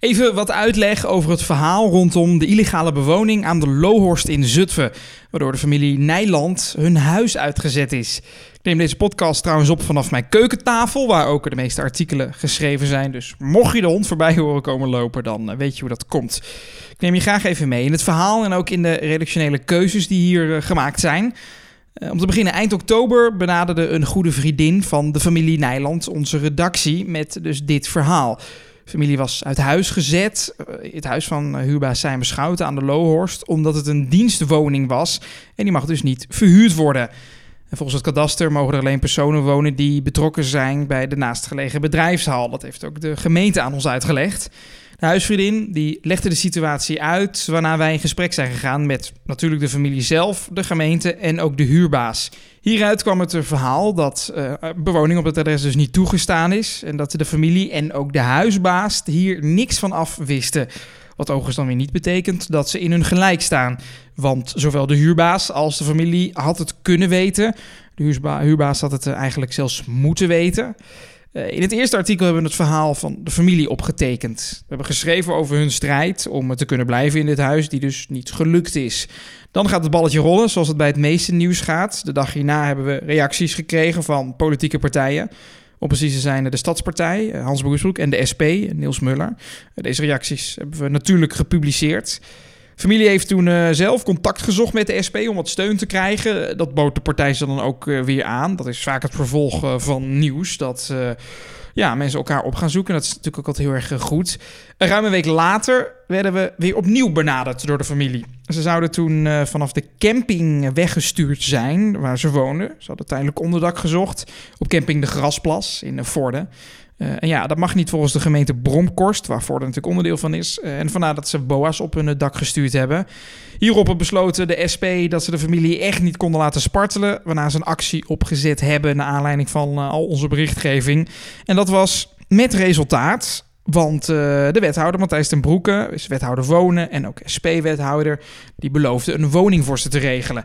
Even wat uitleg over het verhaal rondom de illegale bewoning aan de Lohorst in Zutphen, waardoor de familie Nijland hun huis uitgezet is. Ik neem deze podcast trouwens op vanaf mijn keukentafel, waar ook de meeste artikelen geschreven zijn. Dus mocht je de hond voorbij horen komen lopen, dan eh, weet je hoe dat komt. Ik neem je graag even mee in het verhaal en ook in de redactionele keuzes die hier eh, gemaakt zijn. Eh, om te beginnen, eind oktober benaderde een goede vriendin van de familie Nijland onze redactie met dus dit verhaal. Familie was uit huis gezet, uh, het huis van huurbaas Simon Schouten aan de Lohorst, omdat het een dienstwoning was en die mag dus niet verhuurd worden. En volgens het kadaster mogen er alleen personen wonen die betrokken zijn bij de naastgelegen bedrijfshal. Dat heeft ook de gemeente aan ons uitgelegd. De huisvriendin die legde de situatie uit, waarna wij in gesprek zijn gegaan met natuurlijk de familie zelf, de gemeente en ook de huurbaas. Hieruit kwam het verhaal dat uh, bewoning op het adres dus niet toegestaan is en dat de familie en ook de huisbaas hier niks van af wisten. Wat overigens dan weer niet betekent dat ze in hun gelijk staan. Want zowel de huurbaas als de familie had het kunnen weten. De huurba huurbaas had het eigenlijk zelfs moeten weten. Uh, in het eerste artikel hebben we het verhaal van de familie opgetekend. We hebben geschreven over hun strijd om te kunnen blijven in dit huis, die dus niet gelukt is. Dan gaat het balletje rollen, zoals het bij het meeste nieuws gaat. De dag hierna hebben we reacties gekregen van politieke partijen. Om precies te zijn de Stadspartij, Hans Boersbroek en de SP, Niels Muller. Deze reacties hebben we natuurlijk gepubliceerd. Familie heeft toen uh, zelf contact gezocht met de SP om wat steun te krijgen. Dat bood de partij ze dan ook uh, weer aan. Dat is vaak het vervolg uh, van nieuws. Dat ja, mensen elkaar op gaan zoeken. Dat is natuurlijk ook altijd heel erg goed. Een ruime week later werden we weer opnieuw benaderd door de familie. Ze zouden toen vanaf de camping weggestuurd zijn waar ze woonden. Ze hadden tijdelijk onderdak gezocht op camping De Grasplas in Vorden. Uh, en ja, dat mag niet volgens de gemeente Bromkorst, waarvoor er natuurlijk onderdeel van is. Uh, en vandaar dat ze BOA's op hun dak gestuurd hebben. Hierop besloten de SP dat ze de familie echt niet konden laten spartelen. Waarna ze een actie opgezet hebben naar aanleiding van uh, al onze berichtgeving. En dat was met resultaat. Want de wethouder Matthijs ten Broeke, is wethouder wonen en ook SP-wethouder, die beloofde een woning voor ze te regelen.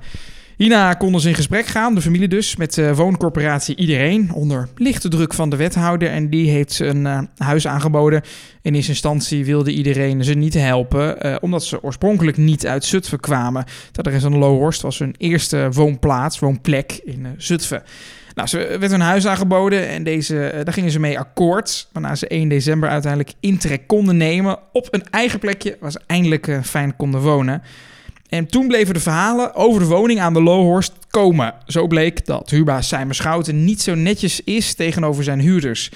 Hierna konden ze in gesprek gaan, de familie dus, met de wooncorporatie Iedereen. Onder lichte druk van de wethouder. En die heeft een uh, huis aangeboden. In eerste instantie wilde iedereen ze niet helpen, uh, omdat ze oorspronkelijk niet uit Zutphen kwamen. Dat er is een Lohorst, was hun eerste woonplaats, woonplek in Zutphen. Nou, ze werd een huis aangeboden en deze, daar gingen ze mee akkoord. Waarna ze 1 december uiteindelijk intrek konden nemen op een eigen plekje waar ze eindelijk fijn konden wonen. En toen bleven de verhalen over de woning aan de Lohorst komen. Zo bleek dat huurbaas Simon Schouten niet zo netjes is tegenover zijn huurders.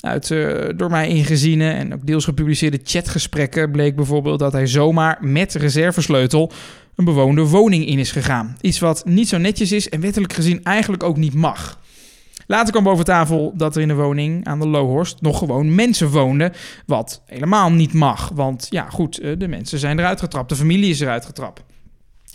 Uit uh, door mij ingeziene en ook deels gepubliceerde chatgesprekken bleek bijvoorbeeld dat hij zomaar met reservesleutel een bewoonde woning in is gegaan. Iets wat niet zo netjes is en wettelijk gezien eigenlijk ook niet mag. Later kwam boven tafel dat er in de woning aan de Lohorst nog gewoon mensen woonden. Wat helemaal niet mag. Want ja, goed, eh, de mensen zijn eruit getrapt. De familie is eruit getrapt.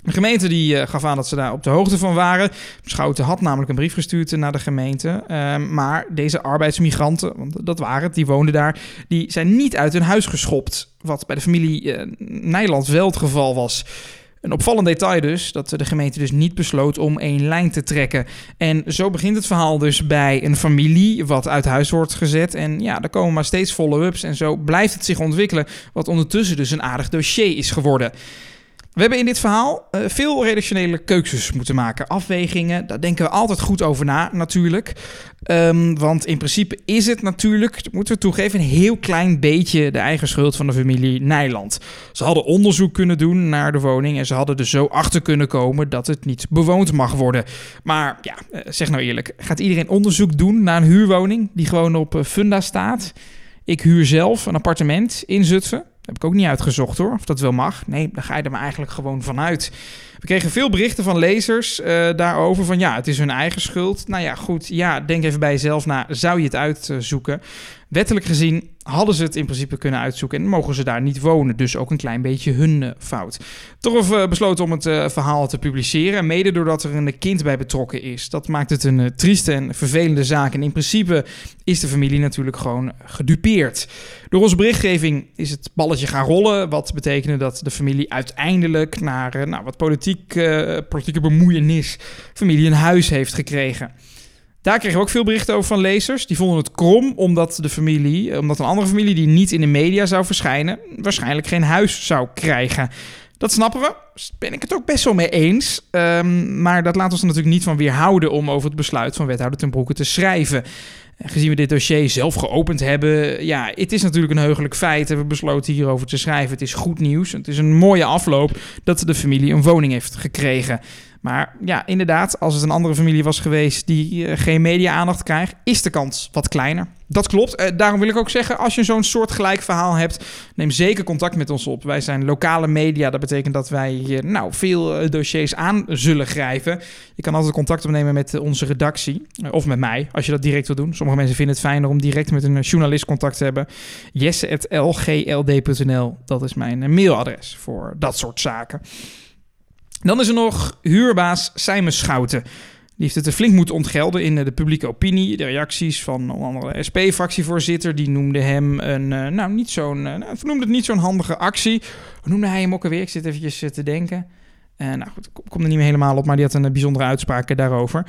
De gemeente die uh, gaf aan dat ze daar op de hoogte van waren. Schouten had namelijk een brief gestuurd naar de gemeente. Uh, maar deze arbeidsmigranten, want dat waren het, die woonden daar, die zijn niet uit hun huis geschopt. Wat bij de familie uh, Nijland wel het geval was. Een opvallend detail dus, dat de gemeente dus niet besloot om één lijn te trekken. En zo begint het verhaal dus bij een familie wat uit huis wordt gezet. En ja, er komen maar steeds follow-ups en zo blijft het zich ontwikkelen. Wat ondertussen dus een aardig dossier is geworden. We hebben in dit verhaal uh, veel redactionele keuzes moeten maken. Afwegingen, daar denken we altijd goed over na, natuurlijk. Um, want in principe is het natuurlijk, moeten we toegeven, een heel klein beetje de eigen schuld van de familie Nijland. Ze hadden onderzoek kunnen doen naar de woning en ze hadden er zo achter kunnen komen dat het niet bewoond mag worden. Maar ja, uh, zeg nou eerlijk, gaat iedereen onderzoek doen naar een huurwoning die gewoon op uh, funda staat? Ik huur zelf een appartement in Zutphen. Heb ik ook niet uitgezocht hoor, of dat wel mag. Nee, daar ga je er maar eigenlijk gewoon vanuit. We kregen veel berichten van lezers uh, daarover van ja, het is hun eigen schuld. Nou ja, goed, ja, denk even bij jezelf na, zou je het uitzoeken? Wettelijk gezien hadden ze het in principe kunnen uitzoeken en mogen ze daar niet wonen. Dus ook een klein beetje hun uh, fout. Toch uh, besloten om het uh, verhaal te publiceren. Mede doordat er een kind bij betrokken is. Dat maakt het een trieste en vervelende zaak. En in principe is de familie natuurlijk gewoon gedupeerd. Door onze berichtgeving is het balletje gaan rollen. Wat betekende dat de familie uiteindelijk naar nou, wat politiek, politieke bemoeienis familie een huis heeft gekregen. Daar kregen we ook veel berichten over van lezers. Die vonden het krom omdat de familie, omdat een andere familie die niet in de media zou verschijnen, waarschijnlijk geen huis zou krijgen. Dat snappen we. Ben ik het ook best wel mee eens. Um, maar dat laat ons er natuurlijk niet van weerhouden om over het besluit van wethouder ten Broeke te schrijven. Gezien we dit dossier zelf geopend hebben, ja, het is natuurlijk een heugelijk feit. We besloten hierover te schrijven. Het is goed nieuws. Het is een mooie afloop dat de familie een woning heeft gekregen. Maar ja, inderdaad, als het een andere familie was geweest die uh, geen media-aandacht krijgt, is de kans wat kleiner. Dat klopt. Uh, daarom wil ik ook zeggen, als je zo'n soort gelijk verhaal hebt, neem zeker contact met ons op. Wij zijn lokale media. Dat betekent dat wij nou, veel dossiers aan zullen grijpen. Je kan altijd contact opnemen met onze redactie. of met mij, als je dat direct wil doen. Sommige mensen vinden het fijner om direct met een journalist contact te hebben. jesse.lgld.nl, dat is mijn mailadres voor dat soort zaken. Dan is er nog huurbaas Simon Schouten. Die heeft het er flink moeten ontgelden in de publieke opinie. De reacties van onder andere SP-fractievoorzitter, die noemde hem een, uh, nou niet zo'n, uh, nou, noemde het niet zo'n handige actie. Noemde hij hem ook alweer? Ik zit eventjes uh, te denken. nou goed, ik kom er niet meer helemaal op, maar die had een bijzondere uitspraak daarover.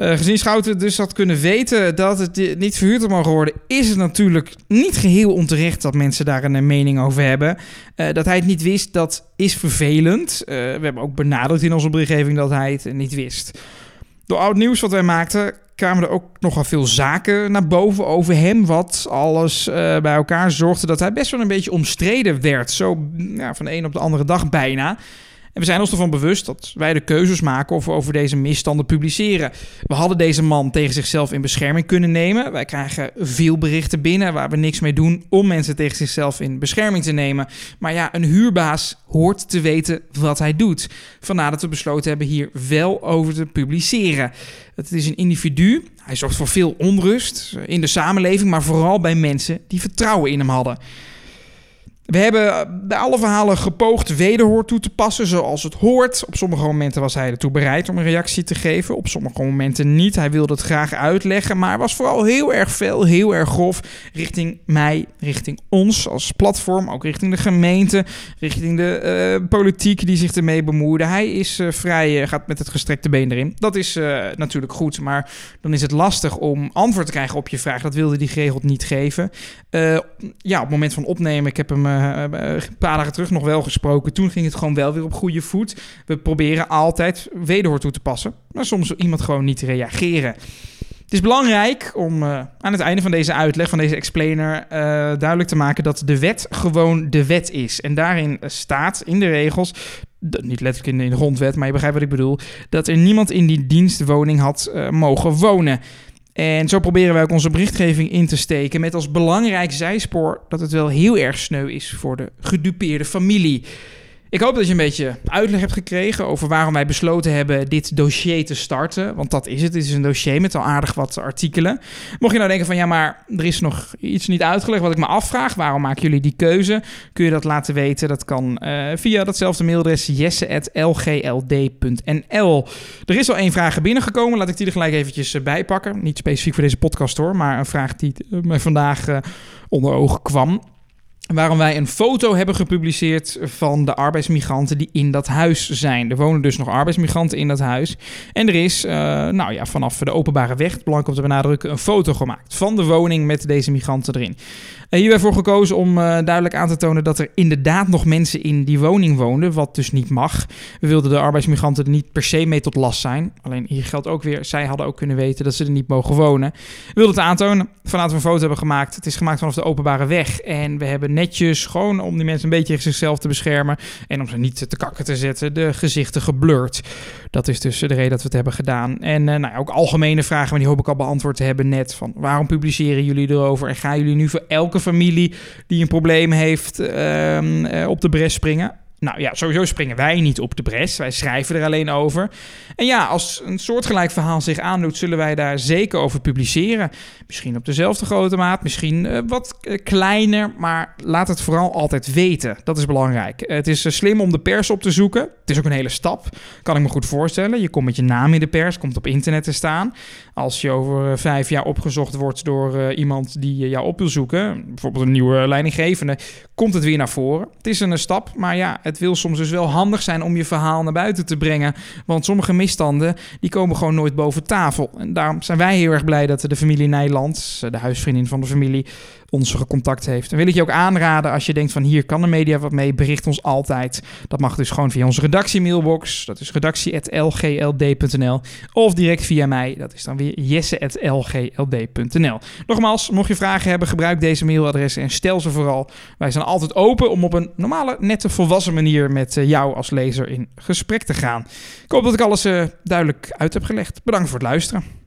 Uh, gezien Schouten dus had kunnen weten dat het niet verhuurd mogen worden, is het natuurlijk niet geheel onterecht dat mensen daar een mening over hebben. Uh, dat hij het niet wist, dat is vervelend. We hebben ook benadrukt in onze berichtgeving dat hij het niet wist. Door oud nieuws wat wij maakten, kwamen er ook nogal veel zaken naar boven over hem. Wat alles bij elkaar zorgde dat hij best wel een beetje omstreden werd. Zo ja, van de een op de andere dag bijna. En we zijn ons ervan bewust dat wij de keuzes maken of we over deze misstanden publiceren. We hadden deze man tegen zichzelf in bescherming kunnen nemen. Wij krijgen veel berichten binnen waar we niks mee doen om mensen tegen zichzelf in bescherming te nemen. Maar ja, een huurbaas hoort te weten wat hij doet. Vandaar dat we besloten hebben hier wel over te publiceren. Het is een individu. Hij zorgt voor veel onrust in de samenleving, maar vooral bij mensen die vertrouwen in hem hadden. We hebben bij alle verhalen gepoogd wederhoor toe te passen zoals het hoort. Op sommige momenten was hij ertoe bereid om een reactie te geven. Op sommige momenten niet. Hij wilde het graag uitleggen. Maar was vooral heel erg veel, heel erg grof. Richting mij, richting ons als platform. Ook richting de gemeente. Richting de uh, politiek die zich ermee bemoeide. Hij is uh, vrij, gaat met het gestrekte been erin. Dat is natuurlijk goed. Maar dan is het lastig om antwoord te krijgen op je vraag. Dat wilde die geregeld niet geven. ja, op het moment van opnemen. Ik heb hem een paar dagen terug nog wel gesproken. Toen ging het gewoon wel weer op goede voet. We proberen altijd wederhoor toe te passen. Maar soms iemand gewoon niet reageren. Het is belangrijk om uh, aan het einde van deze uitleg, van deze explainer, duidelijk te maken dat de wet gewoon de wet is. En daarin staat in de regels, niet letterlijk in de, in de grondwet, maar je begrijpt wat ik bedoel, dat er niemand in die dienstwoning had mogen wonen. En zo proberen wij ook onze berichtgeving in te steken met als belangrijk zijspoor dat het wel heel erg sneu is voor de gedupeerde familie. Ik hoop dat je een beetje uitleg hebt gekregen over waarom wij besloten hebben dit dossier te starten. Want dat is het. Het is een dossier met al aardig wat artikelen. Mocht je nou denken van ja, maar er is nog iets niet uitgelegd wat ik me afvraag. Waarom maken jullie die keuze? Kun je dat laten weten? Dat kan uh, via datzelfde mailadres jesse.lgld.nl. Er is al één vraag binnengekomen. Laat ik die er gelijk eventjes eh, bijpakken. Niet specifiek voor deze podcast hoor, maar een vraag die uh, mij vandaag onder ogen kwam waarom wij een foto hebben gepubliceerd van de arbeidsmigranten die in dat huis zijn. Er wonen dus nog arbeidsmigranten in dat huis. En er is, uh, nou ja, vanaf de openbare weg, belangrijk om te benadrukken, een foto gemaakt van de woning met deze migranten erin. Uh, hier hebben we voor gekozen om uh, duidelijk aan te tonen dat er inderdaad nog mensen in die woning woonden, wat dus niet mag. We wilden de arbeidsmigranten er niet per se mee tot last zijn. Alleen hier geldt ook weer, zij hadden ook kunnen weten dat ze er niet mogen wonen. We wilden het aantonen, vanuit we een foto hebben gemaakt. Het is gemaakt vanaf de openbare weg en we hebben netjes, gewoon om die mensen een beetje zichzelf te beschermen en om ze niet te kakken te zetten, de gezichten geblurred. Dat is dus de reden dat we het hebben gedaan. En uh, nou ja, ook algemene vragen, maar die hoop ik al beantwoord te hebben net. Van waarom publiceren jullie erover en gaan jullie nu voor elke familie die een probleem heeft uh, op de bres springen? Nou ja, sowieso springen wij niet op de bres. Wij schrijven er alleen over. En ja, als een soortgelijk verhaal zich aandoet, zullen wij daar zeker over publiceren. Misschien op dezelfde grote maat, misschien uh, wat uh, kleiner, maar laat het vooral altijd weten. Dat is belangrijk. het is slim om de pers op te zoeken. Het is ook een hele stap, kan ik me goed voorstellen. Je komt met je naam in de pers, komt op internet te staan. Als je over vijf jaar opgezocht wordt door iemand die jou op wil zoeken, bijvoorbeeld een nieuwe leidinggevende, komt het weer naar voren. Het is een stap, maar ja, het wil soms dus wel handig zijn om je verhaal naar buiten te brengen. Want sommige misstanden die komen gewoon nooit boven tafel. En daarom zijn wij heel erg blij dat de familie Nijland, de huisvriendin van de familie, ons contact heeft. En wil ik je ook aanraden als je denkt van hier kan de media wat mee, bericht ons altijd. Dat mag dus gewoon via onze redactie-mailbox. Dat is redactie.lgld.nl of direct via mij. Dat is dan weer jesse.lgld.nl. Nogmaals, mocht je vragen hebben, gebruik deze mailadressen en stel ze vooral. Wij zijn altijd open om op een normale, nette, volwassen manier met eh, jou als lezer in gesprek te gaan. Ik hoop dat ik alles uh, duidelijk uit heb gelegd. Bedankt voor het luisteren.